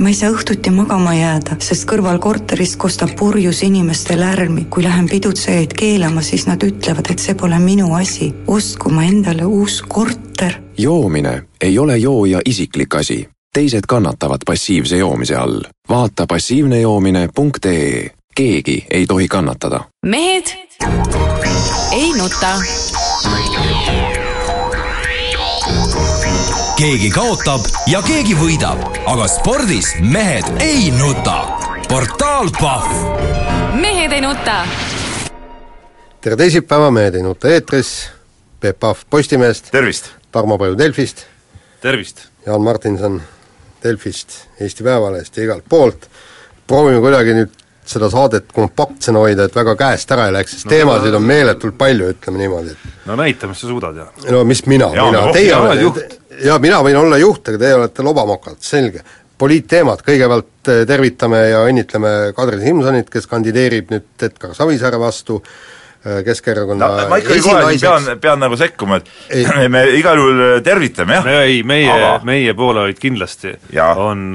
ma ei saa õhtuti magama jääda, sest kõrval korteris kostab purjus inimeste lärmi. kui lähen pidutsejaid keelama, siis nad ütlevad, et see pole minu asi. ostku ma endale uus korter. joomine ei ole jooja isiklik asi. teised kannatavad passiivse joomise all. vaata passiivnejoomine.ee. keegi ei tohi kannatada. mehed ei nuta keegi kaotab ja keegi võidab, aga spordis mehed ei nuta. portaal Pahv. mehed ei nuta. tere teisipäeva, Mehed ei nuta eetris, Peep Pahv Postimehest. tervist! Tarmo Paju Delfist. tervist! Jaan Martinson Delfist, Eesti Päevalehest ja igalt poolt. proovime kuidagi nüüd seda saadet kompaktsena hoida, et väga käest ära ei läheks, sest no, teemasid on meeletult palju, ütleme niimoodi, et no näita, mis sa suudad ja no mis mina, mina, teie olete, jaa, mina võin olla juht, aga teie olete lobamokad, selge. poliitteemad, kõigepealt eh, tervitame ja õnnitleme Kadri Simsonit, kes kandideerib nüüd Edgar Savisaare vastu, eh, Keskerakonna no, ma ikkagi kohe pean, pean nagu sekkuma, et ei. me igal juhul eh, tervitame, jah. ei, meie aga..., meie poolehoid kindlasti ja. on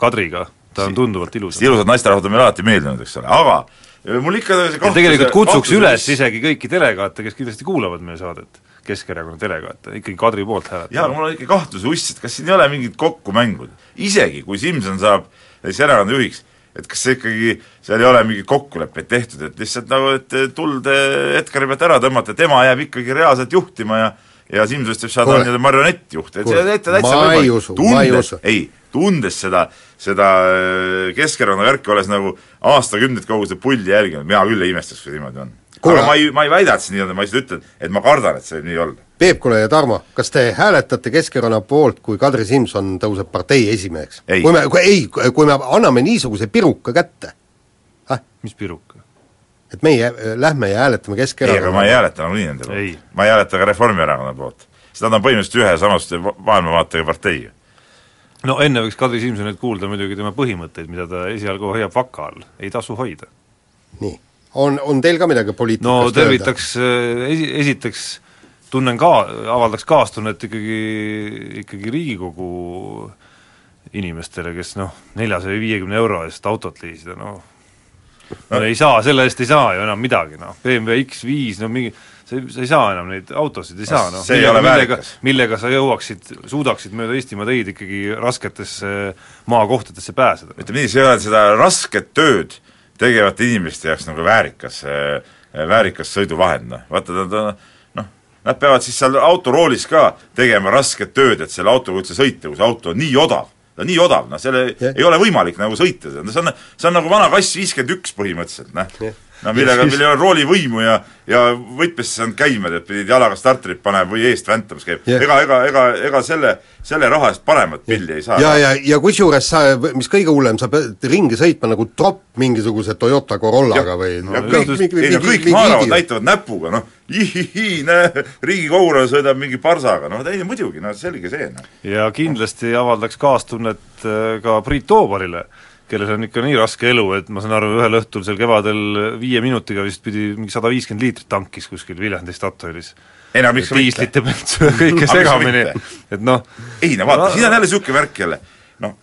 Kadriga ta on tunduvalt ilusam. ilusad naisterahvad on meile alati meeldinud, eks ole, aga mul ikka see kahtlus tegelikult kutsuks üles isegi kõiki delegaate, kes kindlasti kuulavad meie saadet, Keskerakonna delegaate, ikkagi Kadri poolt hääletada. jaa, mul on ikka kahtlus uss, et kas siin ei ole mingit kokkumängu. isegi kui Simson saab näiteks erakonna juhiks, et kas see ikkagi, seal ei ole mingeid kokkuleppeid tehtud, et lihtsalt nagu, et tuld Edgari pealt ära tõmmata, tema jääb ikkagi reaalselt juhtima ja ja Simsonist võib saada nii-öelda marionettjuht, et see on täitsa, võimalik. tundes, ei, tundes seda, seda äh, Keskerakonna värki, olles nagu aastakümneid kogu seda pulli jälginud, mina küll ei imestaks, kui niimoodi on. Aga ma ei, ma ei väida, et see nii on, ma lihtsalt ütlen, et ma kardan, et see nii olla. Peep, kuule ja Tarmo, kas te hääletate Keskerakonna poolt, kui Kadri Simson tõuseb partei esimeheks? kui me, kui ei, kui me anname niisuguse piruka kätte äh?? mis piruka? et meie äh, lähme ja hääletame Keskerakonna ei, aga ma ei hääleta nagunii nende poolt. ma ei hääleta ka Reformierakonna poolt. sest nad on põhimõtteliselt ühe samast maailmavaatega partei no enne võiks Kadri Simsonilt kuulda muidugi tema põhimõtteid, mida ta esialgu hoiab vaka all, ei tasu hoida. nii, on, on teil ka midagi poliitikast no tervitaks, äh, esi, esiteks tunnen ka, avaldaks kaastunnet ikkagi, ikkagi Riigikogu inimestele, kes noh, neljasaja viiekümne euro eest autot liisida, noh no ei saa, selle eest ei saa ju enam midagi, noh, BMW X5, no mingi sa ei, sa ei saa enam neid autosid, ei saa noh, millega, millega, millega sa jõuaksid, suudaksid mööda Eestimaa teid ikkagi rasketesse maakohtadesse pääseda. ütleme nii, see ei ole seda rasket tööd tegevate inimeste jaoks nagu väärikas, väärikas sõiduvahend, noh, vaata ta, ta noh, nad peavad siis seal autoroolis ka tegema rasket tööd, et selle autoga üldse sõita, kui see auto on nii odav. Ta on nii odav, noh selle yeah. ei ole võimalik nagu sõita, see on, see on nagu vana kass viiskümmend üks põhimõtteliselt, noh. Yeah no millega, millel ei ole roolivõimu ja, ja võtmes ei saanud käima, tead, pidid jalaga starterit panema või eest väntamas käib. Yeah.. ega, ega, ega, ega selle, selle raha eest paremat pilli ei saa. ja, ja, ja kusjuures sa, mis kõige hullem, sa pead ringi sõitma nagu tropp mingisuguse Toyota Corollaga ja, või no, kõik, kõik, ei no kõik naeravad, näitavad näpuga, noh, ihihii, näe, riigikogulane sõidab mingi parsaga, noh ei muidugi, no selge see, noh. ja kindlasti avaldaks kaastunnet äh, ka Priit Toobalile kellel on ikka nii raske elu, et ma saan aru, ühel õhtul seal kevadel viie minutiga vist pidi mingi sada viiskümmend liitrit tankis kuskil Viljandi Statoilis. ei no miks diislite ja kõike segamini, et noh. Ei no vaata no,, siin on jälle niisugune värk jälle, noh,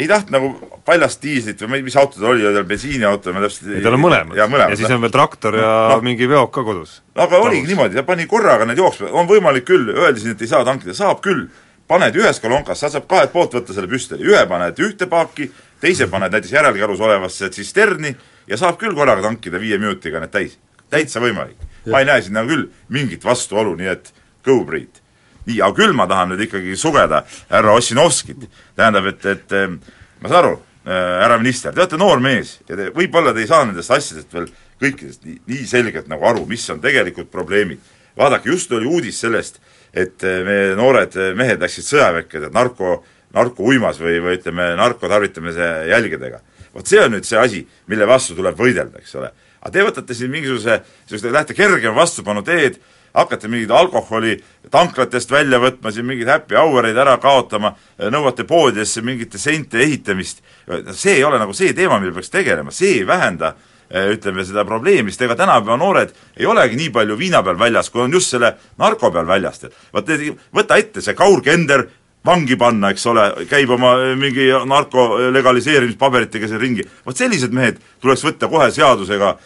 ei tahtnud nagu paljast diislit või mis auto ta oli, oli tal bensiiniauto, ma täpselt ei tal on mõlemad. ja, mõlemad, ja siis on veel traktor ja no, mingi veok ka kodus. aga oligi niimoodi, ta pani korraga need jooksma, on võimalik küll, öeldi siin, et ei saa tankida, saab küll, paned ühes kolonkas, sa saad kahelt poolt võtta selle püstoli, ühe paned ühte paaki, teise paned näiteks järelkarus olevasse tsisterni ja saab küll korraga tankida viie minutiga need täis. täitsa võimalik. ma ei näe siin nagu küll mingit vastuolu, nii et go Priit. nii, aga küll ma tahan nüüd ikkagi sugeda härra Ossinovskit. tähendab, et, et ma saan aru äh,, härra minister, te olete noor mees ja te, võib-olla te ei saa nendest asjadest veel kõikidest nii, nii selgelt nagu aru, mis on tegelikult probleemid. vaadake, just oli uudis sellest, et äh, meie noored mehed läksid sõjaväkke, narko narkouimas või, või ütleme, narkotarvitamise jälgedega. vot see on nüüd see asi, mille vastu tuleb võidelda, eks ole. aga te võtate siin mingisuguse, selliste, lähete kergema vastupanu teed, hakkate mingeid alkoholi tanklatest välja võtma, siin mingeid happy hour'eid ära kaotama, nõuate poodidesse mingite sente ehitamist, see ei ole nagu see teema, mille peaks tegelema, see ei vähenda ütleme, seda probleemi, sest ega tänapäeva noored ei olegi nii palju viina peal väljas, kui on just selle narko peal väljas. vaat võta ette see Kaur Kender, vangi panna, eks ole, käib oma mingi narko legaliseerimispaberitega seal ringi, vot sellised mehed tuleks võtta kohe seadusega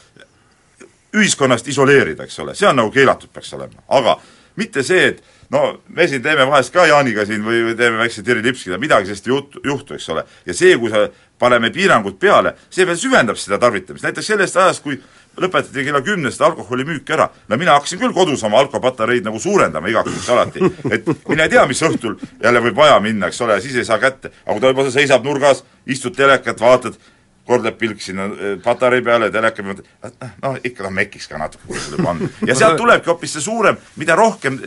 ühiskonnast isoleerida, eks ole, see on nagu keelatud peaks olema, aga mitte see, et no me siin teeme vahest ka Jaaniga siin või, või teeme väikse Terri Lipskiga, midagi sellist ei juhtu, juhtu, eks ole. ja see, kui sa paneme piirangud peale, see veel süvendab seda tarvitamist, näiteks sellest ajast, kui lõpetati kella kümnest alkoholimüük ära. no mina hakkasin küll kodus oma alkopatareid nagu suurendama igaks juhuks alati, et mine tea, mis õhtul jälle võib vaja minna, eks ole, ja siis ei saa kätte. aga kui ta juba seisab nurgas, istud telekat, vaatad, kord läheb pilk sinna eh, patarei peale, teleka peale, noh, ikka noh, mekiks ka natuke tuleb anda. ja sealt tulebki hoopis see suurem, mida rohkem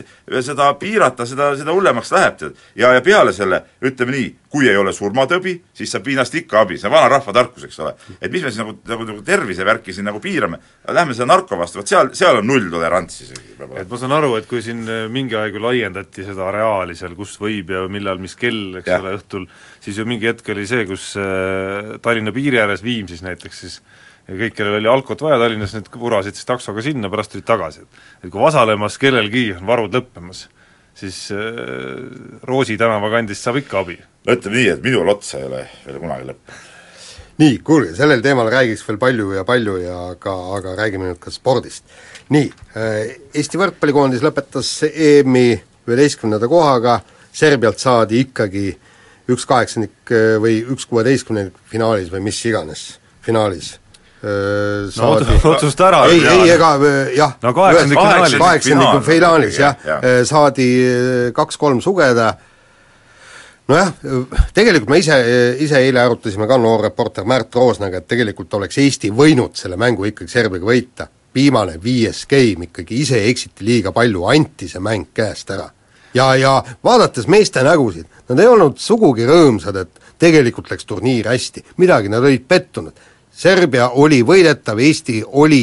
seda piirata, seda, seda hullemaks läheb, tead. ja, ja peale selle, ütleme nii, kui ei ole surmatõbi, siis saab viinast ikka abi, see on vana rahva tarkus, eks ole. et mis me siis nagu, nagu, nagu tervisevärki siin nagu piirame, lähme selle narko vastu, vot seal, seal on nulltolerants isegi. et ma saan aru, et kui siin eh, mingi aeg ju laiendati seda areaali seal, kus võib ja millal, mis kell, eks ja. ole, õhtul, siis ju mingi hetk oli see, kus äh, Tallinna piiri ääres Viimsis näiteks siis ja kõik, kellel oli alkot vaja Tallinnas, need vurasid siis taksoga sinna, pärast tulid tagasi, et et kui Vasalemmas kellelgi on varud lõppemas, siis äh, Roosi tänava kandist saab ikka abi. no ütleme nii, et minul otsa ei ole veel kunagi lõppenud. nii, kuulge, sellel teemal räägiks veel palju ja palju ja aga, aga räägime nüüd ka spordist. nii, äh, Eesti võrkpallikoondis lõpetas EM-i üheteistkümnenda kohaga, Serbialt saadi ikkagi üks kaheksandik äh, või üks kuueteistkümnendik finaalis või mis iganes finaalis saadi no, otsusta ära. ei, ei ega äh, jah no kaheksandik finaalis. kaheksandiku finaalis jah ja. ja., saadi kaks-kolm sugeda, nojah, tegelikult me ise, ise eile arutasime ka noor reporter Märt Roosnaga, et tegelikult oleks Eesti võinud selle mängu ikkagi Serbiaga võita. viimane viies game ikkagi, ise eksiti liiga palju, anti see mäng käest ära ja, ja vaadates meeste nägusid, nad ei olnud sugugi rõõmsad, et tegelikult läks turniir hästi, midagi nad olid pettunud. Serbia oli võidetav, Eesti oli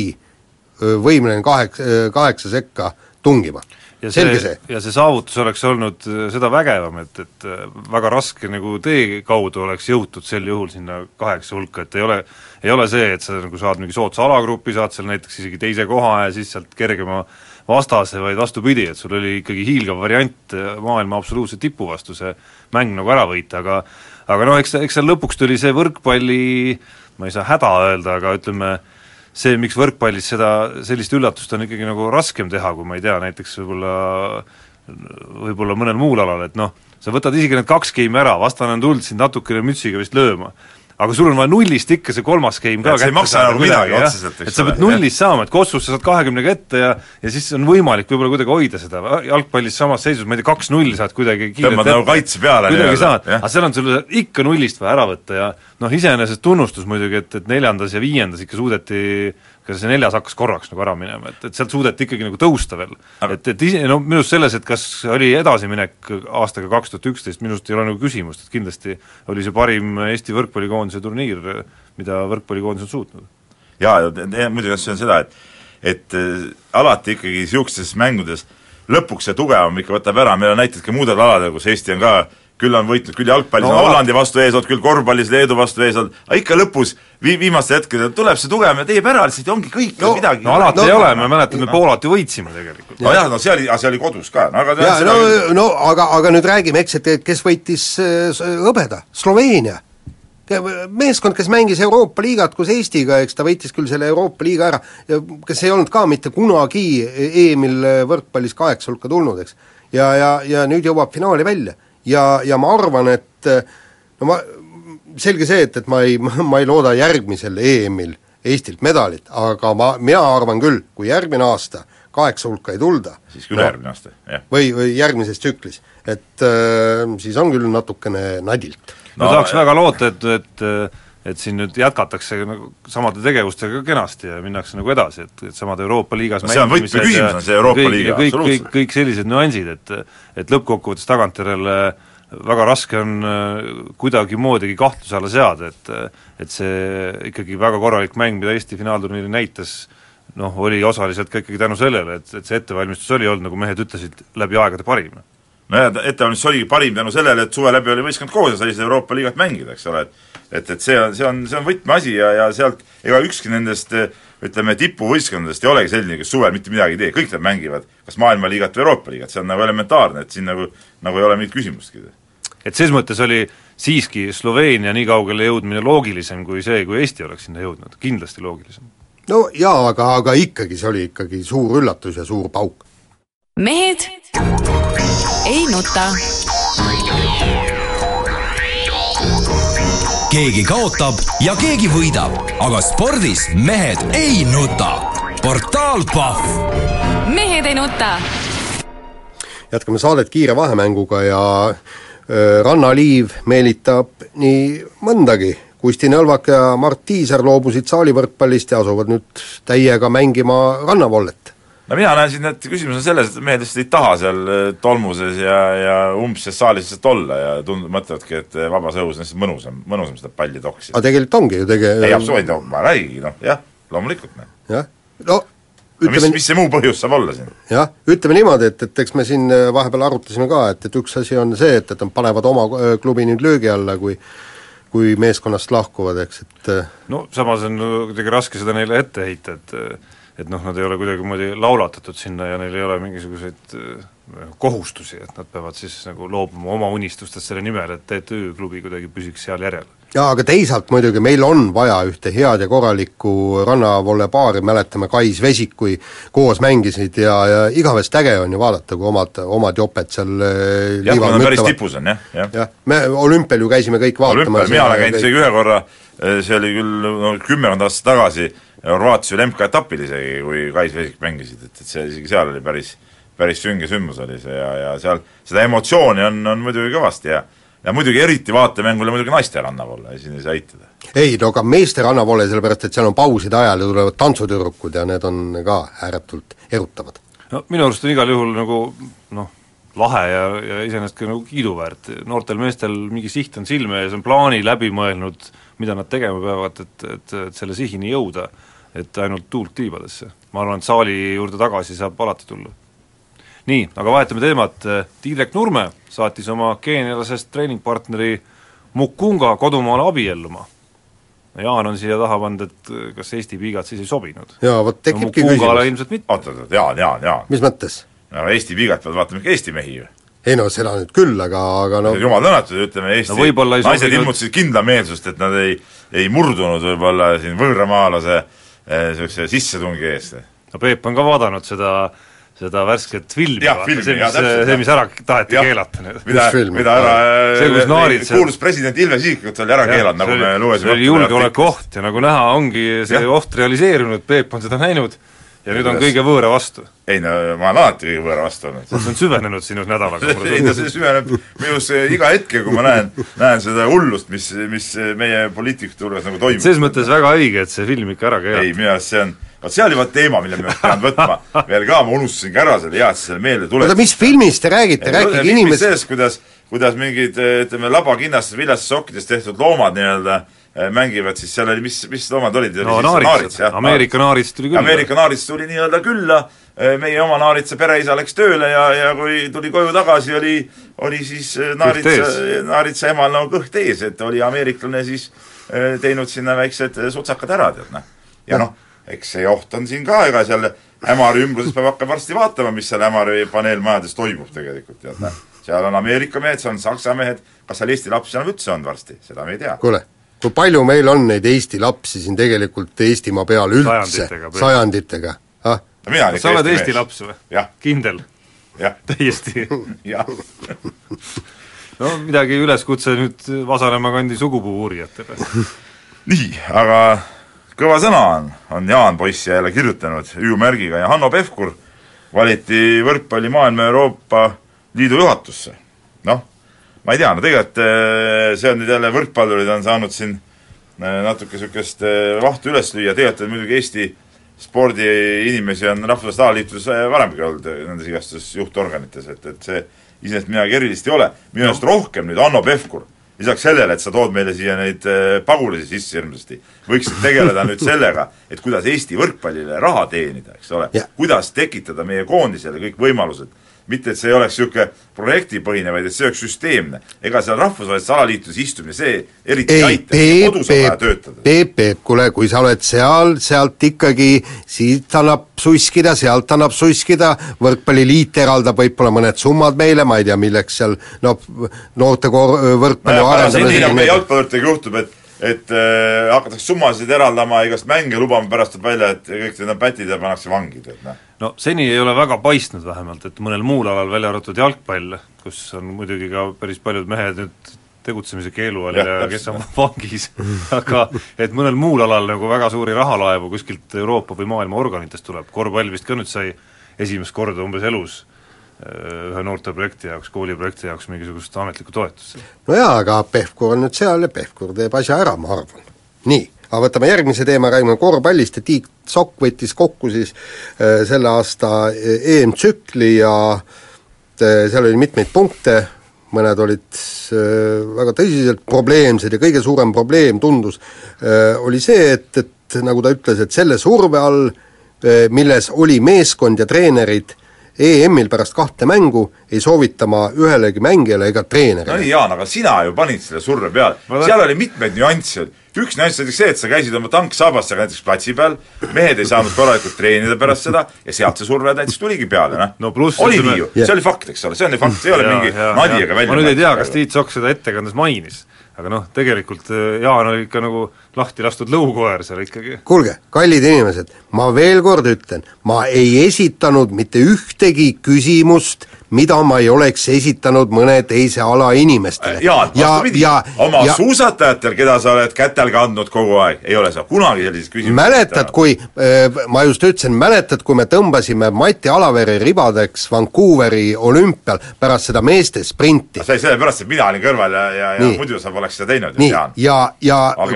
võimeline kaheksa, kaheksa sekka tungima. ja see, see., ja see saavutus oleks olnud seda vägevam, et, et väga raske nagu tee kaudu oleks jõutud sel juhul sinna kaheksa hulka, et ei ole ei ole see, et sa nagu saad mingi soodsa alagrupi, saad seal näiteks isegi teise koha ja siis sealt kergema vastase, vaid vastupidi, et sul oli ikkagi hiilgav variant maailma absoluutse tipu vastu see mäng nagu ära võita, aga aga noh, eks, eks seal lõpuks tuli see võrkpalli, ma ei saa häda öelda, aga ütleme, see, miks võrkpallis seda, sellist üllatust on ikkagi nagu raskem teha, kui ma ei tea, näiteks võib-olla võib-olla mõnel muul alal, et noh, sa võtad isegi need kaks geimi ära, vastane on tulnud sind natukene mütsiga vist lööma aga sul on vaja nullist ikka see kolmas game ka kätte saada nagu midagi otseselt, et sa pead nullist saama, et Kossus sa saad kahekümnega ette ja ja siis on võimalik võib-olla kuidagi hoida seda, jalgpallis samas seisus, ma ei tea, kaks-null saad kuidagi tõmbad nagu kaitse peale kuidagi saad, aga seal on sul ikka nullist vaja ära võtta ja noh, iseenesest tunnustus muidugi, et, et neljandas ja viiendas ikka suudeti ka see neljas hakkas korraks nagu ära minema, et, et sealt suudeti ikkagi nagu tõusta veel. et, et ise, no minu arust selles, et kas oli edasiminek aastaga kaks tuhat üksteist, minu arust ei ole nagu küsimust, et kindlasti oli see parim Eesti võrkpallikoondise turniir, mida võrkpallikoondis on suutnud. jaa, ja muidugi see on seda, et et äh, alati ikkagi niisugustes mängudes lõpuks see tugevam ikka võtab ära, meil on näiteid ka muudel aladel, kus Eesti on ka küll on võitnud, küll jalgpallis no, on Hollandi vastu ees olnud, küll korvpallis Leedu vastu ees olnud, aga ikka lõpus vi-, viimastel hetkedel tuleb see tugevam ja teeb ära lihtsalt ja ongi kõik no, midagi no alati no, ei ole, me mäletame, Poolat ju võitsime tegelikult. nojah, no see oli, see oli kodus ka, no aga jaa, no, no aga, aga nüüd räägime, eks, et kes võitis äh, hõbeda, Sloveenia. meeskond, kes mängis Euroopa liigat koos Eestiga, eks ta võitis küll selle Euroopa liiga ära ja kes ei olnud ka mitte kunagi EM-il võrkpallis kaheksa hulka tulnud, eks. ja, ja, ja nüüd jõuab finaali välja ja, ja ma arvan, et no ma, selge see, et, et ma ei, ma ei looda järgmisel EM-il Eestilt medalit, aga ma, mina arvan küll, kui järgmine aasta kaheksa hulka ei tulda siis küll no, järgmine aasta, jah. või, või järgmises tsüklis, et äh, siis on küll natukene nadilt. no, no tahaks väga loota, et, et et siin nüüd jätkatakse nagu samade tegevustega kenasti ja minnakse nagu edasi, et, et samad Euroopa liigas no see on võtmeküsimus, on see Euroopa kõik, liiga, kõik, kõik, kõik sellised nüansid, et et lõppkokkuvõttes tagantjärele väga raske on äh, kuidagimoodigi kahtluse alla seada, et et see ikkagi väga korralik mäng, mida Eesti finaalturniiril näitas, noh, oli osaliselt ka ikkagi tänu sellele, et, et see ettevalmistus oli olnud, nagu mehed ütlesid, läbi aegade parim. Nojah, ettevalmistus oligi parim tänu sellele, et suve läbi oli võistkond koos ja sai seda Euroopa liigat mängida, eks ole, et et, et see on, see on, see on võtmeasi ja, ja sealt ega ükski nendest ütleme, tipuvõistkondadest ei olegi selline, kes suvel mitte midagi ei tee, kõik nad mängivad kas maailmaliigat või Euroopa liigat, see on nagu elementaarne, et siin nagu, nagu ei ole mingit küsimustki. et ses mõttes oli siiski Sloveenia nii kaugele jõudmine loogilisem kui see, kui Eesti oleks sinna jõudnud, kindlasti loogilisem. no jaa, aga, aga ikkagi, see oli ikkagi suur üllatus ja suur pauk. mehed ei nuta keegi kaotab ja keegi võidab, aga spordis mehed ei nuta. portaal Pahv. mehed ei nuta. jätkame saadet kiire vahemänguga ja äh, Rannaliiv meelitab nii mõndagi. Kusti Nõlvak ja Mart Tiiser loobusid saalivõrkpallist ja asuvad nüüd täiega mängima rannavollet no mina näen siin, et küsimus on selles, et mehed lihtsalt ei taha seal äh, tolmuses ja, ja umbses saalis lihtsalt olla ja tund-, mõtlevadki, et äh, vabas õhus on lihtsalt mõnusam, mõnusam seda palli toksida. aga tegelikult ongi ju tege-. ei, absoluutselt, ma räägigi, noh, jah, loomulikult, noh. jah, no ütleme no mis, mis see muu põhjus saab olla siin? jah, ütleme niimoodi, et, et eks me siin äh, vahepeal arutasime ka, et, et üks asi on see, et, et nad panevad oma klubi nüüd löögi alla, kui kui meeskonnast lahkuvad, eks, et no samas on kuidagi raske seda neile ette heita, et et noh, nad ei ole kuidagimoodi laulatatud sinna ja neil ei ole mingisuguseid äh, kohustusi, et nad peavad siis nagu loobuma oma unistustest selle nimel, et TTÜ klubi kuidagi püsiks seal järel. jaa, aga teisalt muidugi meil on vaja ühte head ja korralikku rannavolle paari, mäletame Kais Vesik, kui koos mängisid ja, ja igavest äge on ju vaadata, kui omad, omad joped seal äh, jah, nad päris tipus on, jah, jah. jah, me olümpial ju käisime kõik vaatamas mina olen käinud isegi ühe korra, äh, see oli küll no kümmekond aastat tagasi, Horvaatias oli MK-etapil isegi, kui Kais Vesik mängisid, et, et see isegi seal oli päris, päris sünge sündmus oli see ja, ja seal seda emotsiooni on, on muidugi kõvasti ja ja muidugi eriti vaatemängule muidugi naiste rannavolle, siin ei saa eitada. ei, no aga meeste rannavolle, sellepärast et seal on pauside ajal ja tulevad tantsutüdrukud ja need on ka ääretult erutavad. no minu arust on igal juhul nagu noh, lahe ja, ja iseenesest ka nagu kiiduväärt, noortel meestel mingi siht on silme ees, on plaani läbi mõelnud, mida nad tegema peavad, et, et, et selle sihini jõuda et ainult tuult tiibadesse. ma arvan, et saali juurde tagasi saab alati tulla. nii, aga vahetame teemat, Tiidrek Nurme saatis oma geenialasest treeningpartneri Mukunga kodumaale abielluma. Jaan on siia taha pannud, et kas Eesti piigad siis ei sobinud. jaa, vot tekibki no, küsimus. ilmselt mitte. oot, oot, oot, Jaan, Jaan, Jaan. mis mõttes? no Eesti piigad peavad vaatama ikka Eesti mehi ju ei no seda nüüd küll, aga, aga no jumal tänatud, ütleme Eesti no naised ilmutasid kindlameelsust, et nad ei, ei murdunud võib-olla siin võõramaalase äh, niisuguse sissetungi eest. no Peep on ka vaadanud seda seda värsket filmi, see, mis, see, mis ära taheti ja. keelata nüüd. mida, mida ära see, kus naarid kuulus president Ilves isiklikult oli ära keelanud, nagu me lugesime see oli julgeolekuoht ja nagu näha, ongi see ja. oht realiseerunud, Peep on seda näinud ja nüüd on kõige võõra vastu. ei no ma olen alati kõige võõra vastu olnud. see on süvenenud sinus nädalaga. ei no see süveneb minus iga hetke, kui ma näen, näen seda hullust, mis, mis meie poliitikute hulgas nagu toimub. selles mõttes väga õige, et see film ikka ära keelata. ei, minu arust see on, vot see oli vot teema, mille me pidanud võtma veel ka, ma unustasingi ära selle, hea, et sa selle meelde tuletasid. oota, mis filmist te räägite, rääkige inimesed sellest, kuidas, kuidas mingid ütleme, labakinnastes viljastes sokkides tehtud loomad nii-öelda Äh, mängivad, siis seal oli, mis, mis loomad olid? no naaritsad, Ameerika naarits tuli külla. Ameerika naarits tuli nii-öelda külla, äh, meie oma naaritsa pereisa läks tööle ja, ja kui tuli koju tagasi, oli, oli siis äh, naaritsa, naaritsa emal nagu kõht ees, et oli ameeriklane siis teinud sinna väiksed sutsakad ära, tead noh. ja noh, eks see oht on siin ka, ega seal Ämari ümbruses peab hakkama varsti vaatama, mis seal Ämari paneelmajades toimub tegelikult, tead noh. seal on Ameerika mehed, seal on Saksa mehed, kas seal Eesti lapsi enam üldse on varsti, seda me ei tea. kuule kui palju meil on neid Eesti lapsi siin tegelikult Eestimaa peal üldse, sajanditega, ah? no sa oled Eesti laps või? kindel? täiesti. No midagi üleskutse nüüd Vasalemma kandi sugupuu uurijatele nii, aga kõva sõna on, on Jaan Poiss jälle kirjutanud hüüumärgiga ja Hanno Pevkur valiti võrkpalli maailma Euroopa Liidu juhatusse. noh, ma ei tea, no tegelikult eh, see on nüüd jälle, võrkpallurid on saanud siin eh, natuke niisugust vahtu üles lüüa, tegelikult muidugi Eesti spordiinimesi on rahvusvahelistes alaliitudes varemgi olnud nendes igasugustes juhtorganites, et, et see iseenesest midagi erilist ei ole. minu arust no. rohkem nüüd Hanno Pevkur, lisaks sellele, et sa tood meile siia neid pagulasi sisse hirmsasti, võiksid tegeleda nüüd sellega, et kuidas Eesti võrkpallile raha teenida, eks ole kuidas tekitada meie koondisele kõik võimalused mitte et see ei oleks niisugune projektipõhine, vaid et see oleks süsteemne. ega seal rahvusvahelistes alaliitudes istumine, see eriti ei, aita, kodus on vaja töötada. Peep, Peep, kuule, kui sa oled seal, sealt ikkagi, siit annab suskida, sealt annab suskida, võrkpalliliit eraldab võib-olla mõned summad meile, ma ei tea, milleks seal noh, noorte võrkpalli no nagu meie jalgpalluritega juhtub, et et äh, hakatakse summasid eraldama, igast mänge lubama, pärast tuleb välja, et kõik need on pätid ja pannakse vangi, tead noh. No seni ei ole väga paistnud vähemalt, et mõnel muul alal, välja arvatud jalgpall, kus on muidugi ka päris paljud mehed nüüd tegutsemise keelu all ja, ja kes on vangis. Aga et mõnel muul alal nagu väga suuri rahalaevu kuskilt Euroopa või maailma organitest tuleb, korvpall vist ka nüüd sai esimest korda umbes elus. äh, ühe noorteprojekti jaoks, kooliprojekti jaoks mingisugust ametlikku toetust. no jaa, aga Pevkur on nüüd seal ja Pevkur teeb asja ära, ma arvan. nii aga võtame järgmise teema, räägime korvpallist ja Tiit Sokk võttis kokku siis äh, selle aasta äh, EM-tsükli ja äh, seal oli mitmeid punkte, mõned olid väga tõsiselt probleemsed ja kõige suurem probleem tundus, oli see, et, et nagu ta ütles, et selle surve all, milles oli meeskond ja treenerid EM-il pärast kahte mängu ei soovita ma ühelegi mängijale ega treenerile. no nii, Jaan, aga sina ju panid selle surve peale, seal oli mitmeid nüansse, üks nüanss näiteks see, et sa käisid oma tanksaabastega näiteks platsi peal, mehed ei saanud korralikult treenida pärast seda ja sealt see surve näiteks tuligi peale, noh. No. pluss oli nii ju, see oli fakt, eks ole, see on ju fakt, see ei ole mingi nadi ega välja ma nüüd ei tea, kas Tiit Sokk seda ettekandes mainis, aga noh, tegelikult äh, Jaan oli ikka nagu lahti lastud lõukoer seal ikkagi. kuulge, kallid inimesed, ma veel kord ütlen, ma ei esitanud mitte ühtegi küsimust mida ma ei oleks esitanud mõne teise ala inimestele. Jaan, vastupidi, oma ja, suusatajatel, keda sa oled kätel kandnud kogu aeg, ei ole sa kunagi selliseid küsimusi mäletad, kui äh,, ma just ütlesin, mäletad, kui me tõmbasime Mati Alavere ribadeks Vancouveri olümpial pärast seda meeste sprinti? see oli sellepärast, et mina olin kõrval ja, ja, ja muidu sa poleks seda teinud, Jaan. ja, ja, ja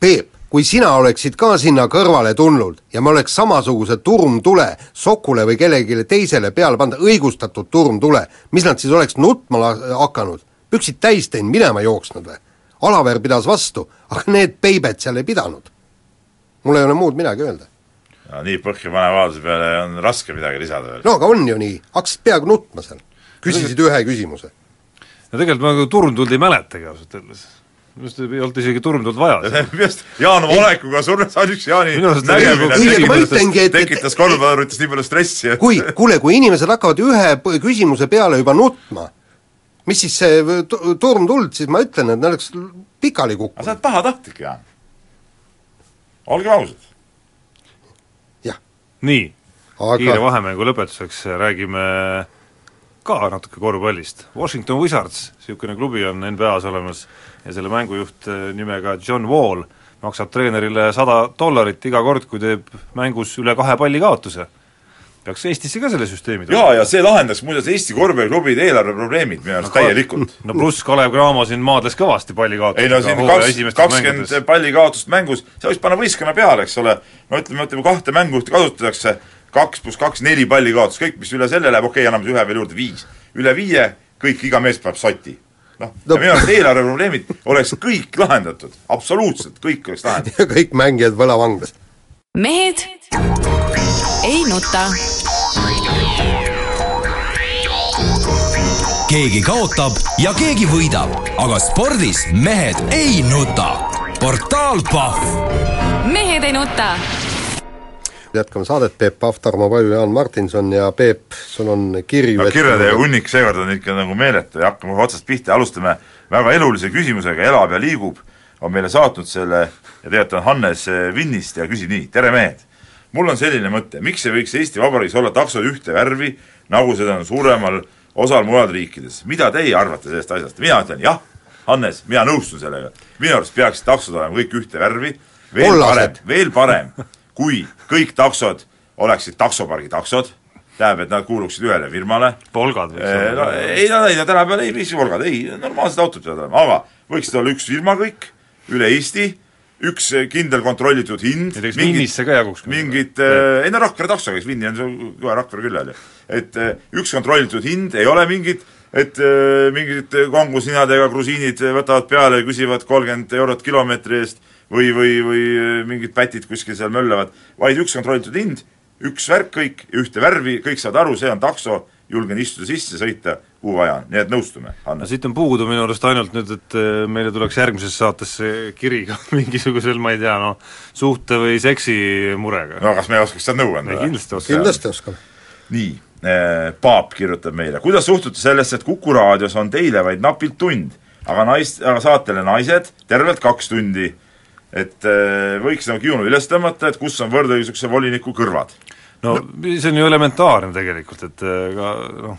Peep, kui sina oleksid ka sinna kõrvale tulnud ja me oleks samasuguse turmtule Sokule või kellelegi teisele peale pannud, õigustatud turmtule, mis nad siis oleks nutma hakanud? püksid täis teinud, minema jooksnud või? Alaver pidas vastu, aga need peibed seal ei pidanud. mul ei ole muud midagi öelda. no nii põhjapaneva avalduse peale on raske midagi lisada veel. no aga on ju nii, hakkasid peaaegu nutma seal. küsisid ühe küsimuse. no tegelikult ma nagu turmtuld ei mäletagi ausalt öeldes minu arust ei olnud isegi turmtuld vaja. minu arust Jaan oma olekuga surnud ainuüksi Jaani nägemine tekitas kolmandurites nii palju stressi, kui, kuule, kui inimesed hakkavad ühe küsimuse peale juba nutma, mis siis see turmtuld, siis ma ütlen, et nad oleks pikali kukkunud. sa oled pahatahtlik, Jaan. olgem ausad. jah. nii aga..., kiire vahemängu lõpetuseks räägime ka natuke korvpallist. Washington Wizards, niisugune klubi on NBA-s olemas ja selle mängujuht äh, nimega John Wall maksab treenerile sada dollarit iga kord, kui teeb mängus üle kahe palli kaotuse. Peaks Eestisse ka selle süsteemi tooma. jaa, ja see lahendaks muuseas Eesti korvpalliklubide eelarveprobleemid minu arust no, täielikult. no pluss Kalev Cramo siin maadles kõvasti pallikaotust. ei no siin kaks, kakskümmend pallikaotust mängus, see võiks panna võistkonna peale, eks ole, no ütleme, ütleme kahte mängujuhti kasutatakse, kaks pluss kaks, neli palli kaotust, kõik, mis üle selle läheb, okei okay,, anname ühe veel juurde, viis. üle viie, kõik, iga mees paneb soti noh no., minu arust eelarve probleemid oleks kõik lahendatud, absoluutselt kõik oleks lahendatud. ja kõik mängijad võlavanglas. Mehed ei nuta. keegi kaotab ja keegi võidab, aga spordis mehed ei nuta. portaal Pahv. mehed ei nuta jätkame saadet, Peep Pahv, Tarmo Paju, Jaan Martinson ja Peep, sul on kirju no kirjade hunnik seekord on ikka nagu meeletu ja hakkame kohe otsast pihta, alustame väga elulise küsimusega, elab ja liigub, on meile saatnud selle ja tegelikult on Hannes Vinnist ja küsib nii, tere mehed! mul on selline mõte, miks ei võiks Eesti Vabariigis olla taksod ühte värvi, nagu seda on suuremal osal mujal riikides, mida teie arvate sellest asjast, mina ütlen jah, Hannes, mina nõustun sellega, minu arust peaksid taksod olema kõik ühte värvi, veel Ollased. parem, veel parem kui kõik taksod oleksid taksopargi taksod, tähendab, et nad kuuluksid ühele firmale. Volgad võiks olla no,. ei, no ei, no tänapäeval ei, mis Volgad, ei, normaalsed autod peavad olema, aga võiksid olla üks firma kõik, üle Eesti, üks kindel kontrollitud hind. näiteks Vinnisse ka jaguks. mingid äh,, ei no Rakvere takso, kes Vinni on kohe Rakvere küll veel ju. et äh, üks kontrollitud hind, ei ole mingit et äh, mingid kongusinadega grusiinid võtavad peale ja küsivad kolmkümmend eurot kilomeetri eest või, või, või mingid pätid kuskil seal möllavad, vaid üks kontrollitud hind, üks värk kõik, ühte värvi, kõik saavad aru, see on takso julgen istuda sisse, sõita kuhu vaja on, nii et nõustume, no Hannes. siit on puudu minu arust ainult nüüd, et äh, meile tuleks järgmisesse saatesse kiri ka mingisugusel, ma ei tea, noh, suhte- või seksimurega. no kas me oskaks seda nõu anda kindlasti oskame. kindlasti oskame. nii, Paap kirjutab meile, kuidas suhtute sellesse, et Kuku raadios on teile vaid napilt tund, aga nais-, aga saatele Naised tervelt kaks tundi. et võiks nagu kiunu üles tõmmata, et kus on võrdõiguslikkuse voliniku kõrvad. No see on ju elementaarne tegelikult, et äh, ka noh,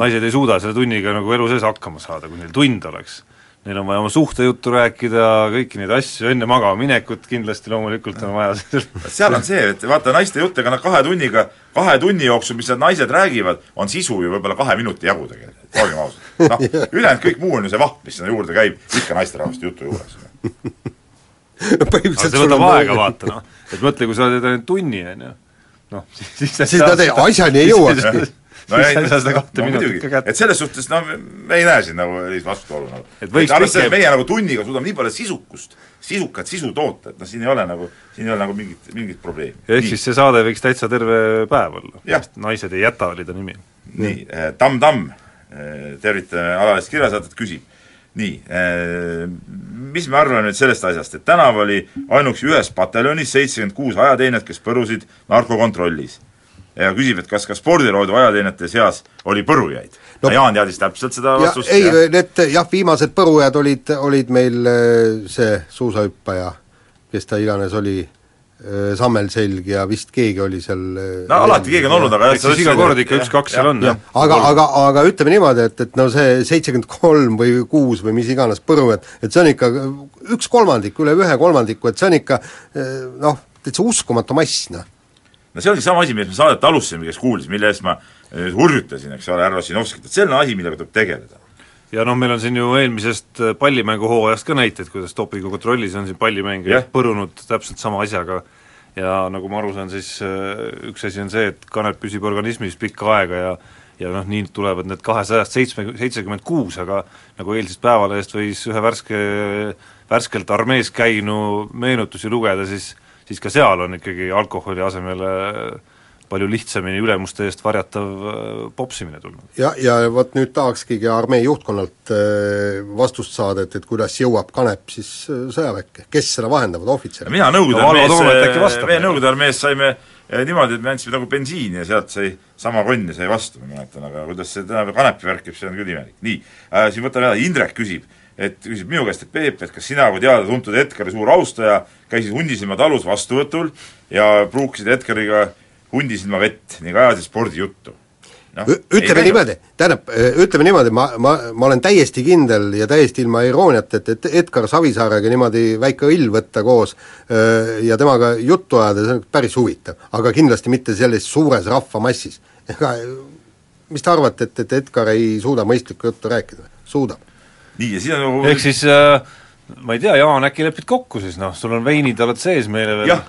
naised ei suuda selle tunniga nagu elu sees hakkama saada, kui neil tund oleks. Neil on vaja oma suhtejuttu rääkida, kõiki neid asju, enne magama minekut kindlasti loomulikult on vaja seal on see, et vaata naiste jutt, ega nad kahe tunniga, kahe tunni jooksul, mis need naised räägivad, on sisu ju võib-olla kahe minuti jagu tegelikult, olgem ausad. noh, ülejäänud kõik muu on ju see vaht, mis sinna juurde käib, ikka naisterahvaste jutu juures. aga põhimõtteliselt see võtab aega, vaata noh, et mõtle, kui sa oled ainult tunni, on ju, noh, siis siis nad ei, asjani ei jõuakski. no sa ei saa seda kahte minutit muidugi. ka kätte. et selles suhtes no me ei näe siin nagu sellist vastuolu nagu. Et arvestades, pikem- meie nagu tunniga suudame nii palju sisukust, sisukat sisu toota, et noh, siin ei ole nagu, siin ei ole nagu mingit, mingit probleemi. ehk siis see saade võiks täitsa terve päev olla. Naised ei jäta, oli ta nimi. nii, Tamm Tamm, tervitame alalist kirjasaadet, küsib nii, mis me arvame nüüd sellest asjast, et tänav oli ainuüksi ühes pataljonis seitsekümmend kuus ajateenijat, kes põrusid narkokontrollis. ja küsib, et kas ka spordiroodu ajateenijate seas oli põrujaid no,. Jaan teadis täpselt seda ja vastust ei, need jah, viimased põrujad olid, olid meil äh, see suusahüppaja, kes ta iganes oli, Sammel Selg ja vist keegi oli seal äh, no alati keegi on olnud, aga eks siis iga kord ikka üks-kaks seal on, jah. aga, aga, aga ütleme niimoodi, et, et no see seitsekümmend kolm või kuus või mis iganes põrujat, et see on ikka üks kolmandik, üle ühe kolmandiku, et see on ikka eh, noh, täitsa uskumatu mass, noh. no see ongi sama asi, millest me saadet alustasime, kes kuulis, mille eest ma hurjutasin, eks ole, härra Ossinovskit, et see on asi, millega tuleb tegeleda. Ja noh, meil on siin ju eelmisest äh, pallimänguhooajast ka näiteid, kuidas dopingukontrollis on siin pallimängija Jah. põrunud täpselt sama asjaga ja nagu ma aru saan, siis äh, üks asi on see, et kanep püsib organismis pikka aega ja ja noh, nii tulevad need kahesajast seitsme, seitsekümmend kuus, aga nagu eilsest Päevalehest võis ühe värske, värskelt armees käinu meenutusi lugeda, siis siis ka seal on ikkagi alkoholi asemele palju lihtsamini ülemuste eest varjatav äh, popsimine tulnud. ja, ja vot nüüd tahakski armee juhtkonnalt eh, vastust saada, et, et kuidas jõuab kanep siis eh, sõjaväkke, kes seda vahendavad, ohvitserid? mina Nõukogude armees, meie. Nõukogude armees saime niimoodi, et me andsime nagu bensiini ja sealt sai sama konni sai vastu, ma mäletan, aga kuidas see tänapäeval kanepi värk käib, see on küll imelik. nii äh,, siin võtame edasi, Indrek küsib, et küsib minu käest, et Peep, et kas sina kui teada-tuntud Edgari suur austaja käisid Hundisilma talus vastuvõtul ja pruukisid Edgariga Hundisilma vett ning ajasid spordijuttu no,. ütleme niimoodi, tähendab, ütleme niimoodi, ma, ma, ma olen täiesti kindel ja täiesti ilma irooniata, et, et Edgar Savisaarega niimoodi väike õll võtta koos öö, ja temaga juttu ajada, see on päris huvitav. aga kindlasti mitte selles suures rahvamassis. ega mis te arvate, et, et Edgar ei suuda mõistlikku juttu rääkida? suudab. nii, ja siis on nagu ehk siis äh, ma ei tea, Jaan, äkki lepid kokku siis, noh, sul on veinid, oled sees meile veel jah,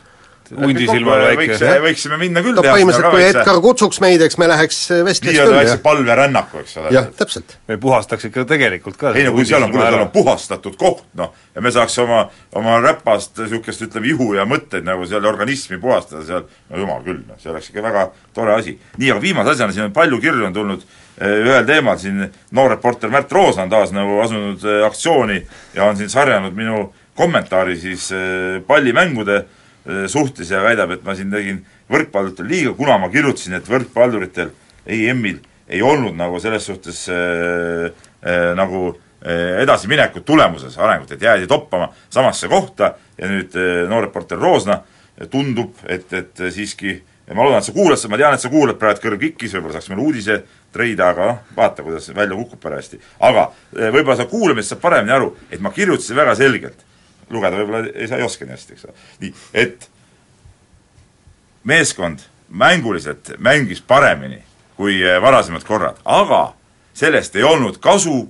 hundisilmal võiks, väike võiksime minna küll no põhimõtteliselt, kui Edgar kutsuks meid, eks me läheks vestleks küll, jah. palverännaku, eks ole. jah, täpselt. me puhastaks ikka tegelikult ka ei no kui seal on, kuule, seal on puhastatud koht, noh, ja me saaks oma, oma räpast niisugust, ütleme, ihu ja mõtteid nagu seal organismi puhastada seal, no jumal küll, noh, see oleks ikka väga tore asi. nii, aga viimase asjana, siin on palju kirju on tulnud eh, ühel teemal, siin noor reporter Märt Roosna on taas nagu asunud eh, aktsiooni ja on siin sarjanud minu kommentaari siis eh, pallimängude eh, suhtes ja väidab, et ma siin tegin võrkpalluritel liiga, kuna ma kirjutasin, et võrkpalluritel EM-il ei olnud nagu selles suhtes äh, äh, nagu äh, edasiminekut tulemuses, arengut, et jäädi toppama samasse kohta ja nüüd äh, noor reporter Roosna äh, tundub, et, et äh, siiski ma loodan, et sa kuulad ma tean, et sa kuulad praegu kõrv kikkis, võib-olla saaks meile uudise treida, aga noh, vaata, kuidas välja kukub parajasti. aga äh, võib-olla sa kuulamist saad paremini aru, et ma kirjutasin väga selgelt, lugeda võib-olla ei saa, ei oska nii hästi, eks ole, nii, et meeskond mänguliselt mängis paremini kui eh, varasemad korrad, aga sellest ei olnud kasu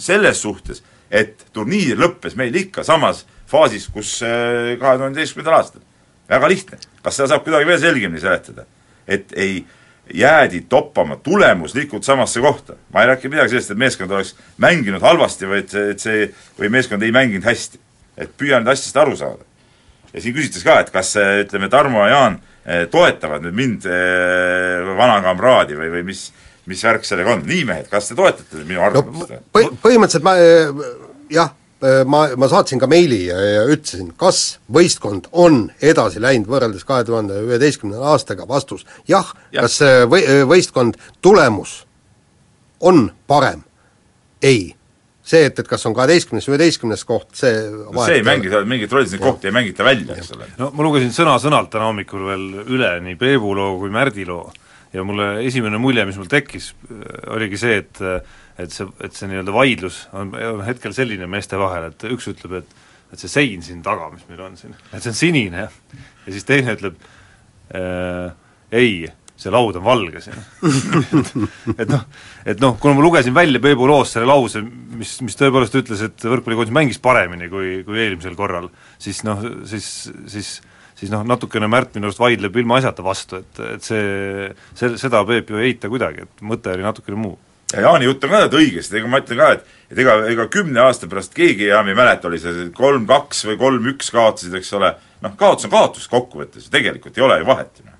selles suhtes, et turniir lõppes meil ikka samas faasis, kus eh, kahe tuhande üheteistkümnendal aastal. väga lihtne. kas seda saab kuidagi veel selgemini seletada? et ei jäädi toppama tulemuslikult samasse kohta. ma ei räägi midagi sellest, et meeskond oleks mänginud halvasti, vaid see, et see, või meeskond ei mänginud hästi. Et püüa nüüd asjast aru saada. ja siin küsitakse ka, et kas ütleme, Tarmo ja Jaan eh, toetavad nüüd mind, eh, vana kamraadi või, või mis, mis värk sellega on, nii mehed, kas te toetate minu no arvamust põhi- põhimõtteliselt ma eh, jah, ma, ma saatsin ka meili ja, ja ütlesin, kas võistkond on edasi läinud võrreldes kahe tuhande üheteistkümnenda aastaga, vastus jah ja., kas või-, võistkond, tulemus on parem? ei. See, et, et kas on kaheteistkümnes, üheteistkümnes koht, see see ei mängi seal mingit rolli, neid kohti ei mängita välja, eks ole. no ma lugesin sõna-sõnalt täna hommikul veel üle nii Peebu loo kui Märdi loo. Ja mulle esimene mulje, mis mul tekkis, oligi see, et et see, et see nii-öelda vaidlus on, on hetkel selline meeste vahel, et üks ütleb, et et see sein siin taga, mis meil on siin, et see on sinine, ja siis teine ütleb äh, ei, see laud on valge siin et noh, et noh, kuna ma lugesin välja Peebu loost selle lause, mis, mis tõepoolest ütles, et võrkpallikoondis mängis paremini kui, kui eelmisel korral, siis noh, siis, siis siis noh, natukene Märt minu arust vaidleb ilmaasjata vastu, et, et see, see, seda Peep ju ei eita kuidagi, et mõte oli natukene muu ja Jaani jutt on ka õigesti, ega ma ütlen ka, et et ega, ega kümne aasta pärast keegi enam ei mäleta, oli see kolm-kaks või kolm-üks kaotasid, eks ole, noh, kaotus on kaotus kokkuvõttes, tegelikult ei ole ju vahet. noh.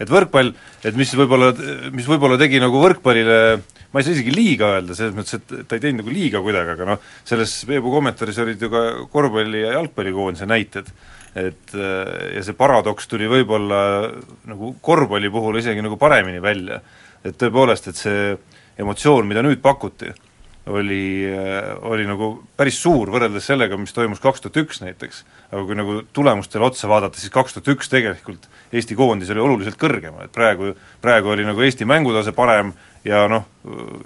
Et võrkpall, et mis võib-olla, mis võib-olla tegi nagu võrkpallile ma ei saa isegi liiga öelda, selles mõttes, et ta ei teinud nagu liiga kuidagi, aga noh, selles Peebu kommentaaris olid ju ka korvpalli- ja jalgpallikoondise näited, et ja see paradoks tuli võib-olla nagu korvpalli puhul isegi nagu paremini välja. et tõepoolest, et see emotsioon, mida nüüd pakuti, oli, oli nagu päris suur võrreldes sellega, mis toimus kaks tuhat üks näiteks. aga kui nagu tulemustele otsa vaadata, siis kaks tuhat üks tegelikult Eesti koondis oli oluliselt kõrgem, et praegu, praegu oli nagu Eesti mängutase parem ja noh,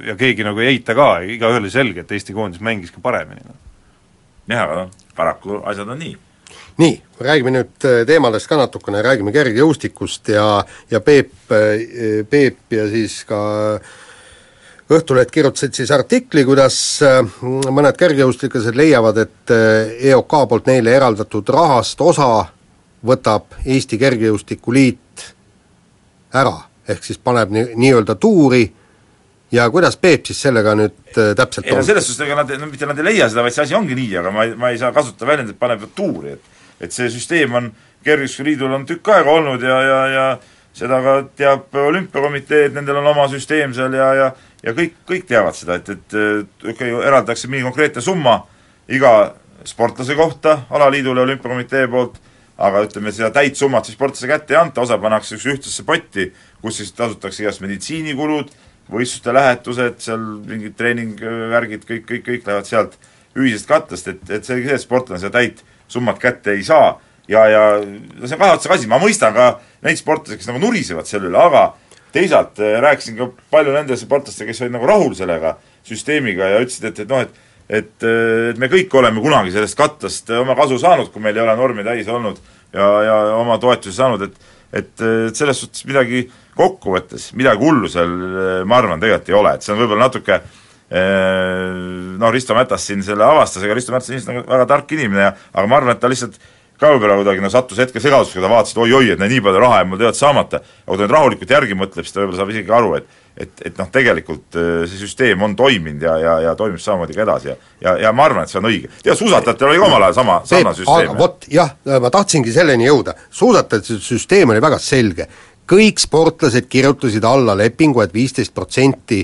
ja keegi nagu ei eita ka, igaühel oli selge, et Eesti koondis mängis ka paremini. noh. jah, aga noh, paraku asjad on nii nii, räägime nüüd teemadest ka natukene, räägime kergejõustikust ja, ja Peep, Peep ja siis ka Õhtuleht kirjutasid siis artikli, kuidas mõned kergejõustiklased leiavad, et EOK poolt neile eraldatud rahast osa võtab Eesti Kergejõustikuliit ära, ehk siis paneb nii, nii-öelda tuuri. Ja kuidas Peep siis sellega nüüd täpselt ei no selles suhtes, ega nad, no mitte nad ei leia seda, vaid see asi ongi nii, aga ma ei, ma ei saa kasutada väljendit, paneb tuuri, et et see süsteem on, Kergejõustikuliidul on tükk aega olnud ja, ja, ja seda ka teab olümpiakomitee, et nendel on oma süsteem seal ja, ja ja kõik, kõik teavad seda, et, et okei okay,, eraldatakse mingi konkreetne summa iga sportlase kohta alaliidule olümpiakomitee poolt, aga ütleme, seda täit summat siis sportlase kätte ei anta, osa pannakse üks ühtsesse potti, kus siis tasutakse igast meditsiinikulud, võistluste lähetused, seal mingid treeningvärgid, kõik, kõik, kõik lähevad sealt ühisest kattest, et, et see, et sportlane seda täit summat kätte ei saa ja, ja no see on kahe otsaga asi, ma mõistan ka neid sportlasi, kes nagu nurisevad selle üle, aga teisalt äh, rääkisin ka palju nende sportlastega, kes olid nagu rahul sellega süsteemiga ja ütlesid, et, et noh, et et, et me kõik oleme kunagi sellest kattast oma kasu saanud, kui meil ei ole normi täis olnud ja, ja oma toetusi saanud, et et, et selles suhtes midagi kokkuvõttes, midagi hullu seal ma arvan, tegelikult ei ole, et see on võib-olla natuke noh, Risto Mätas siin selle avastas, ega Risto Mätas on nagu väga tark inimene ja aga ma arvan, et ta lihtsalt ka võib-olla kuidagi no sattus hetke segadusse, kui ta vaatas, et oi-oi, et nii palju raha jääb mul tegelikult saamata. aga kui ta nüüd rahulikult järgi mõtleb, siis ta võib-olla saab isegi aru, et et, et noh, tegelikult see süsteem on toiminud ja, ja, ja toimib samamoodi ka edasi ja ja, ja ma arvan, et see on õige. tead, suusatajatel oli ka omal ajal sama, sama süsteem. aga vot jah, ma tahtsingi selleni jõuda, suusatajate süsteem oli väga selge, kõik sportlased kirjutasid alla lepingu et, et viisteist protsenti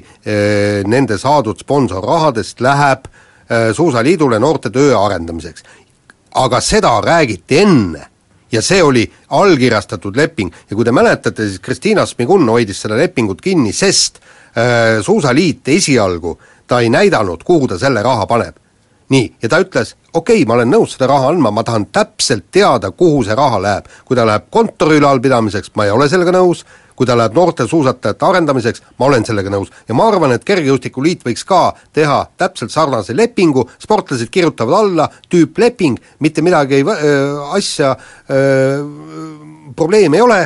nende saadud sponsorrahadest läheb Suusaliidule noorte töö arendamiseks. Aga seda räägiti enne ja see oli allkirjastatud leping ja kui te mäletate, siis Kristiina Smigun hoidis seda lepingut kinni, sest äh, Suusaliit esialgu, ta ei näidanud, kuhu ta selle raha paneb. nii, ja ta ütles, okei okay,, ma olen nõus seda raha andma, ma tahan täpselt teada, kuhu see raha läheb. kui ta läheb kontori ülalpidamiseks, ma ei ole sellega nõus, kui ta läheb noorte suusatajate arendamiseks, ma olen sellega nõus. ja ma arvan, et Kergejõustikuliit võiks ka teha täpselt sarnase lepingu, sportlased kirjutavad alla, tüüpleping, mitte midagi ei äh,, asja äh, probleemi ei ole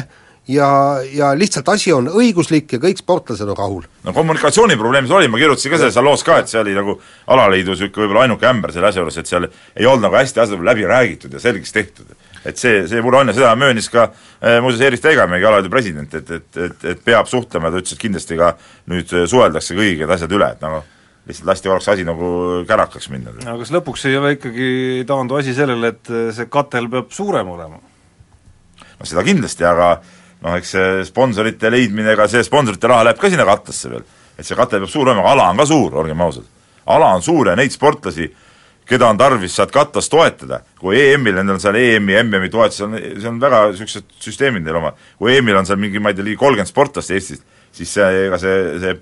ja, ja lihtsalt asi on õiguslik ja kõik sportlased on rahul. no kommunikatsiooniprobleem see oli, ma kirjutasin ka selles loos ka, et see oli nagu alaliidu niisugune võib-olla ainuke ämber selle asja juures, et seal ei olnud nagu hästi asjad läbi räägitud ja selgeks tehtud. Et see, see mure on ja seda möönis ka äh, muuseas Erik Teigamägi, alaliidu president, et, et, et, et peab suhtlema, ta ütles, et kindlasti ka nüüd suheldakse kõigi need asjad üle, et nagu lihtsalt lasti korraks asi nagu kärakaks minna. aga kas lõpuks ei ole ikkagi, ei taandu asi sellele, et see katel peab suurem olema? no seda kindlasti, aga noh, eks see sponsorite leidmine, ega see sponsorite raha läheb ka sinna katlasse veel. et see kate peab suur olema, aga ala on ka suur, olgem ausad. ala on suur ja neid sportlasi, keda on tarvis sealt katlast toetada, kui EM-il, nendel on seal EM-i, MM-i toetus, on, see on väga niisugused süsteemid neil oma, kui EM-il on seal mingi, ma ei tea, ligi kolmkümmend sportlast Eestist, siis see, ega see, see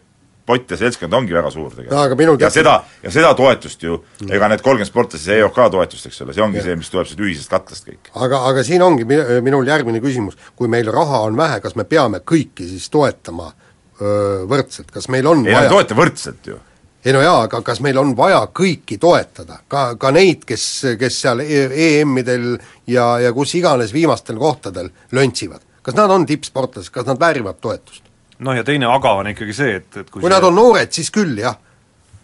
pott ja seltskond ongi väga suur tegelikult. ja seda, ja seda toetust ju, ega need kolmkümmend sportlast, see EOK toetust, eks ole, see ongi ja. see, mis tuleb siit ühisest katlast kõik. aga, aga siin ongi minul järgmine küsimus, kui meil raha on vähe, kas me peame kõiki siis toetama öö, võrdselt, kas meil on ei, vaja ei toeta võrdselt ju ei no jaa, aga kas meil on vaja kõiki toetada, ka, ka neid, kes, kes seal EM-idel ja, ja kus iganes viimastel kohtadel löntsivad? kas nad on tippsportlased, kas nad väärivad toetust? noh ja teine aga on ikkagi see, et, et kui, kui see... nad on noored, siis küll, jah.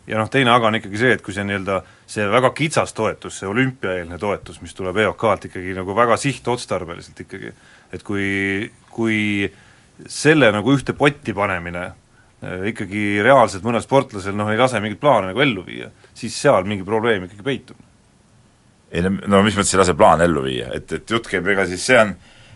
ja noh, teine aga on ikkagi see, et kui see nii-öelda see väga kitsas toetus, see olümpiaeelne toetus, mis tuleb EOK-lt ikkagi nagu väga sihtotstarbeliselt ikkagi, et kui, kui selle nagu ühte potti panemine ikkagi reaalselt mõnel sportlasel noh, ei lase mingit plaane nagu ellu viia, siis seal mingi probleem ikkagi peitub. ei no, no mis mõttes ei lase plaane ellu viia, et, et jutt käib, ega siis see on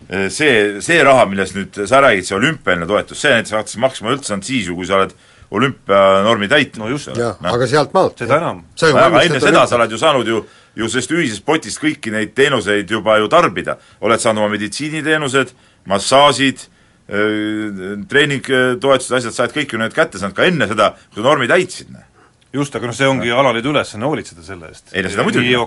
äh, see, see raha, millest nüüd sa räägid, see olümpialine toetus, see näiteks hakkas maksma üldse ainult siis ju, kui sa oled olümpianormi täitnud. no just, jah no., aga sealt maalt. seda enam. aga enne seda sa oled ju saanud ju, ju sellest ühisest potist kõiki neid teenuseid juba ju tarbida. oled saanud oma meditsiiniteenused, massaažid, treeningtoetused, asjad, sa oled kõik ju need kätte saanud ka enne seda, kui sa normi täitsid, noh just, aga noh, see ongi alaliidu ülesanne hoolitseda selle eest. ei no seda muidugi, ei no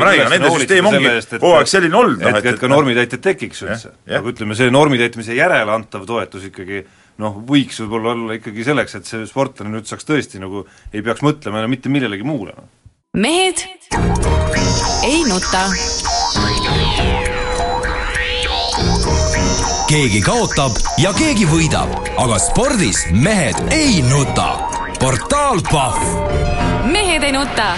ma räägin, nende süsteem ongi kogu aeg selline olnud, noh et, et, et ka normitäitjad tekiks üldse. aga ütleme, see normitäitmise järele antav toetus ikkagi noh, võiks võib-olla olla ikkagi selleks, et see sportlane nüüd saaks tõesti nagu, ei peaks mõtlema enam mitte millelegi muule. Noh. mehed ei nuta keegi kaotab ja keegi võidab, aga spordis mehed ei nuta. portaal Pahv. mehed ei nuta.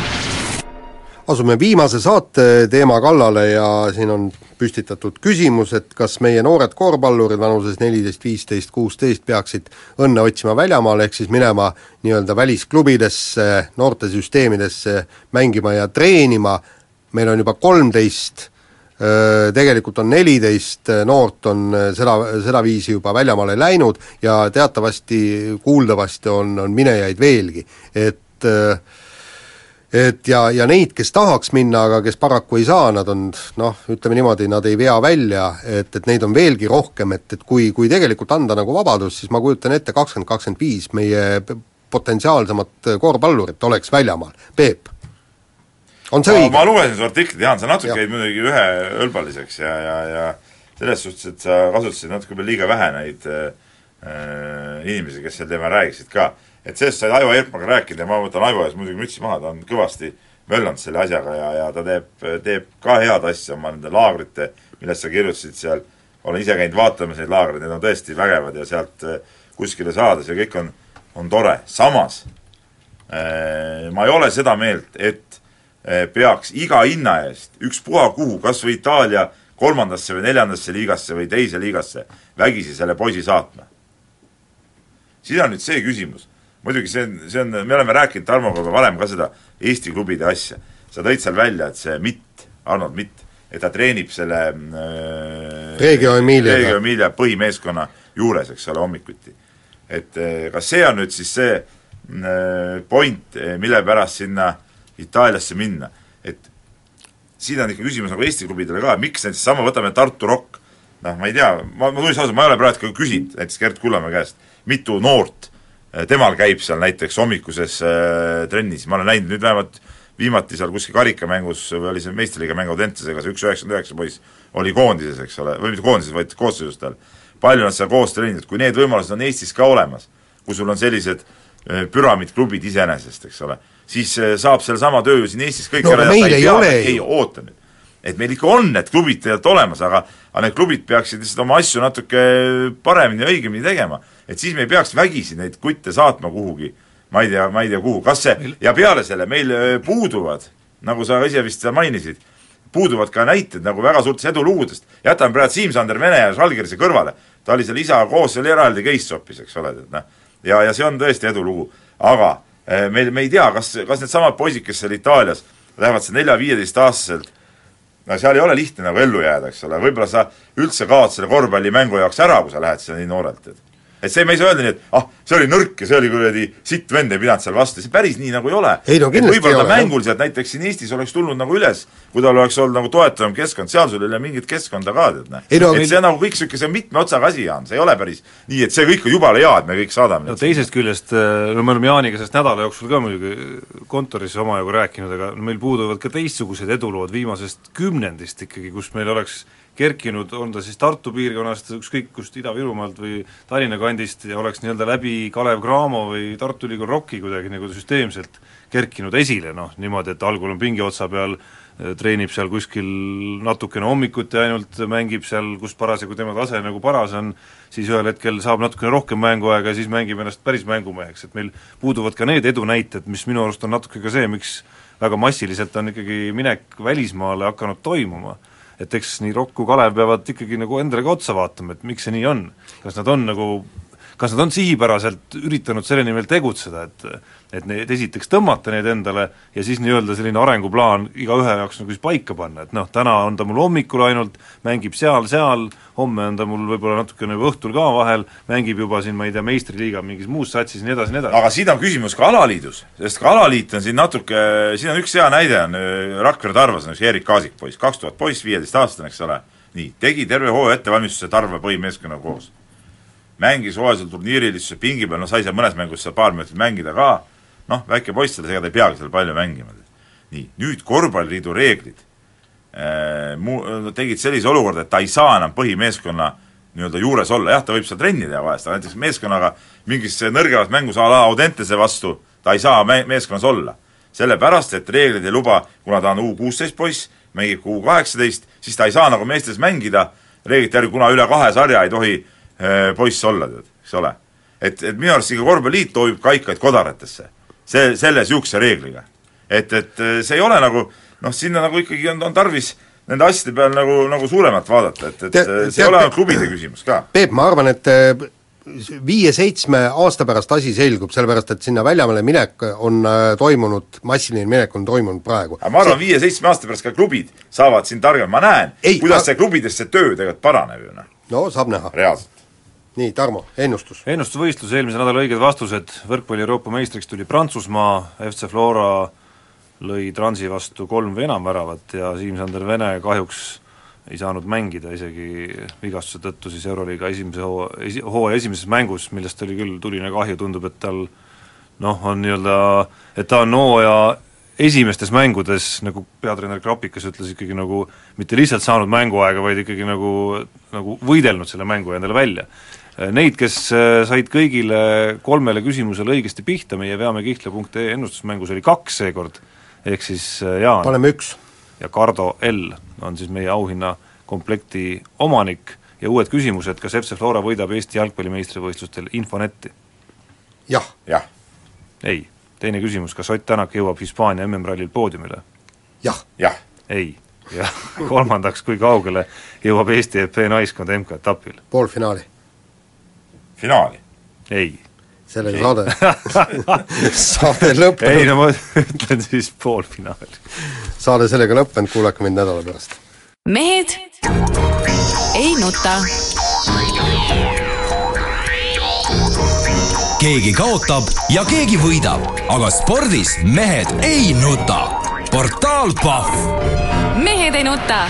asume viimase saate teema kallale ja siin on püstitatud küsimus, et kas meie noored korvpallurid vanuses neliteist, viisteist, kuusteist peaksid õnne otsima väljamaal, ehk siis minema nii-öelda välisklubidesse, noortesüsteemidesse mängima ja treenima, meil on juba kolmteist tegelikult on neliteist äh, noort on äh, seda, sedaviisi juba väljamaale läinud ja teatavasti, kuuldavasti on, on minejaid veelgi, et et ja, ja neid, kes tahaks minna, aga kes paraku ei saa, nad on noh, ütleme niimoodi, nad ei vea välja, et, et neid on veelgi rohkem, et, et kui, kui tegelikult anda nagu vabadust, siis ma kujutan ette, kakskümmend, kakskümmend viis meie potentsiaalsemat korvpallurit oleks väljamaal. Peep on see õige? ma lugesin su artiklit, Jaan, sa natuke jäid muidugi üheõlbaliseks ja, ja, ja selles suhtes, et sa kasutasid natuke liiga vähe neid äh, inimesi, kes sel teemal räägiksid ka. et sellest sai Aivo Erkmaga rääkida ja ma võtan Aivo ees muidugi mütsi maha, ta on kõvasti möllanud selle asjaga ja, ja ta teeb, teeb ka head asja oma nende laagrite, millest sa kirjutasid seal, olen ise käinud vaatamas neid laagreid, need on tõesti vägevad ja sealt äh, kuskile saada, see kõik on, on tore, samas äh, ma ei ole seda meelt, et peaks iga hinna eest ükspuha kuhu, kas või Itaalia kolmandasse või neljandasse liigasse või teise liigasse, vägisi selle poisi saatma. siin on nüüd see küsimus, muidugi see on, see on, me oleme rääkinud Tarmoga varem ka seda Eesti klubide asja, sa tõid seal välja, et see Mitt, Arnold Mitt, et ta treenib selle äh, Reggio Emilia Reggio Emilia põhimeeskonna juures, eks ole, hommikuti. et äh, kas see on nüüd siis see äh, point, mille pärast sinna äh, Itaaliasse minna, et siin on ikka küsimus nagu Eesti klubidele ka, miks näiteks sama, võtame Tartu Rock, noh, ma ei tea, ma, ma tunnistan ausalt, ma ei ole praegu küsinud näiteks Gerd Kullamäe käest, mitu noort eh, temal käib seal näiteks hommikuses äh, trennis, ma olen näinud nüüd vähemalt viimati seal kuskil karikamängus või oli see meistriliiga mäng Audentesega, see üks üheksakümmend üheksa poiss oli koondises, eks ole, või mitte koondises, vaid koosseisus tal. palju nad seal koos treeninud, kui need võimalused on Eestis ka olemas, kui sul on sellised äh, püramiidklubid iseenesest, eks ole siis äh, saab sellesama töö ju siin Eestis kõik no, ära meil ei ole ju. ei, oota nüüd. et meil ikka on need klubid tegelikult olemas, aga aga need klubid peaksid lihtsalt oma asju natuke paremini ja õigemini tegema. et siis me ei peaks vägisi neid kutte saatma kuhugi, ma ei tea, ma ei tea kuhu, kas see, ja peale selle meil äh, puuduvad, nagu sa ise vist mainisid, puuduvad ka näited nagu väga suurtest edulugudest, jätame praegu Siim-Sander Vene ja Žalgirise kõrvale, ta oli seal isa koos seal eraldi case shop'is, eks ole, et noh, ja, ja see on tõesti edulugu, aga meil, me ei tea, kas, kas needsamad poisid, kes seal Itaalias lähevad seal nelja-viieteistaastaselt no seal ei ole lihtne nagu ellu jääda, eks ole, võib-olla sa üldse kaod selle korvpallimängu jaoks ära, kui sa lähed sinna nii noorelt, et et see, me ei saa öelda nii, et ah, see oli nõrk ja see oli kuradi sitt vend, ei pidanud seal vastu, see päris nii nagu ei ole. No võib-olla ta mänguliselt näiteks siin Eestis oleks tulnud nagu üles, kui tal oleks olnud nagu toetavam keskkond, seal sul ei ole mingit keskkonda ka, tead näe. Et meil- see on nagu kõik niisugune, see on mitme otsaga asi, Jaan, see ei ole päris nii, et see kõik on jubala hea, et me kõik saadame no teisest küljest, no me oleme Jaaniga sellest nädala jooksul ka muidugi kontoris omajagu rääkinud, aga meil puuduvad ka teistsugused edulood viimasest kümnendist ikkagi, kus meil oleks kerkinud, on ta siis Tartu piirkonnast, ükskõik kust, Ida-Virumaalt või Tallinna kandist ja oleks nii-öelda läbi Kalev Cramo või Tartu Ülikool Rocki kuidagi nagu süsteemselt kerkinud esile, noh niimoodi, et algul on pingi otsa peal, treenib seal kuskil natukene hommikuti ainult, mängib seal, kus parasjagu tema tase nagu paras on, siis ühel hetkel saab natukene rohkem mänguaega ja siis mängib ennast päris mängumeheks, et meil puuduvad ka need edunäited, mis minu arust on natuke ka see, miks väga massiliselt on ikkagi minek välismaale hakanud toimuma. Et eks nii Rokk kui Kalev peavad ikkagi nagu endale ka otsa vaatama, et miks see nii on. kas nad on nagu kas nad on sihipäraselt üritanud selle nimel tegutseda, et et need esiteks tõmmata neid endale ja siis nii-öelda selline arenguplaan igaühe jaoks nagu siis paika panna, et noh, täna on ta mul hommikul ainult, mängib seal-seal, homme on ta mul võib-olla natukene juba õhtul ka vahel, mängib juba siin, ma ei tea, meistriliiga mingis muus satsis, nii edasi, nii edasi. aga siin on küsimus ka alaliidus, sest ka alaliit on siin natuke, siin on üks hea näide, on äh, Rakvere Tarvas on üks Erik Kaasik poiss, kaks tuhat poiss, viieteistaastane, eks ole, nii, tegi terve hooaja ettevalmistuse Tarva põhimeeskonnaga koos. Mängis hooajalisel turniiril, istus pingi peal, no sai seal mõnes mängus seal paar minutit mängida ka, noh, väike poiss selles, ega ta ei peagi seal palju mängima. nii, nüüd korvpalliliidu reeglid äh, mu-, tegid sellise olukorda, et ta ei saa enam põhimeeskonna nii-öelda juures olla, jah, ta võib seal trenni teha vahest, aga näiteks meeskonnaga mingis nõrgemas mängus a la Audentese vastu ta ei saa me-, meeskonnas olla. sellepärast, et reeglid ei luba, kuna ta on U kuusteist poiss, mängib ka U kaheksateist, siis ta ei saa nagu meestes mängida, reeglite järgi, kuna üle kahe sarja ei tohi äh, poiss olla, tead, eks ole. et, et minu arust ikka korvpalliliit toobib kaikaid kodaratesse. see, selle niisuguse reegliga. et, et äh, see ei ole nagu noh, sinna nagu ikkagi on, on tarvis nende asjade peal nagu, nagu suuremalt vaadata, et, et Te- Te, see ei ole ainult klubide küsimus ka. Peep, ma arvan, et viie-seitsme aasta pärast asi selgub, sellepärast et sinna väljamaale minek on äh, toimunud, massiline minek on toimunud praegu. aga ma arvan, viie-seitsme aasta pärast ka klubid saavad siin targemad, ma näen, kuidas ma- see klubides see töö tegelikult paraneb ju noh, no saab näha. reaalselt. Nii, Tarmo, ennustus. ennustusvõistlus, eelmise nädala õiged vastused, võrkpalli Euroopa meistriks tuli Prantsusmaa, FC Flora lõi Transi vastu kolm või enam väravat ja Siim-Sander Vene kahjuks ei saanud mängida isegi vigastuse tõttu siis Euroliiga esimese hoo-, esi-, hooaja esimeses mängus, millest oli küll tuline kahju, tundub, et tal noh, on nii-öelda, et ta on hooaja esimestes mängudes, nagu peatreener Krapikas ütles, ikkagi nagu mitte lihtsalt saanud mänguaega, vaid ikkagi nagu, nagu võidelnud selle mängu endale välja. Neid, kes äh, said kõigile kolmele küsimusele õigesti pihta, meie veamekihla.ee ennustusmängus oli kaks seekord, ehk siis äh, Jaan paneme üks. ja Cardo L on siis meie auhinnakomplekti omanik ja uued küsimused, kas FC Flora võidab Eesti jalgpallimeistrivõistlustel Infonetti? jah, jah, ei. teine küsimus, kas Ott Tänak jõuab Hispaania MM-rallil poodiumile? jah, jah, ei. ja kolmandaks, kui kaugele jõuab Eesti EP naiskond MK-etapil? poolfinaali. Finaali. ei. sellega saade, saade lõppenud. ei no ma ütlen siis poolfinaali. saade sellega lõppenud, kuulake mind nädala pärast. mehed ei nuta. keegi kaotab ja keegi võidab, aga spordis mehed ei nuta. portaal Pahv mehed ei nuta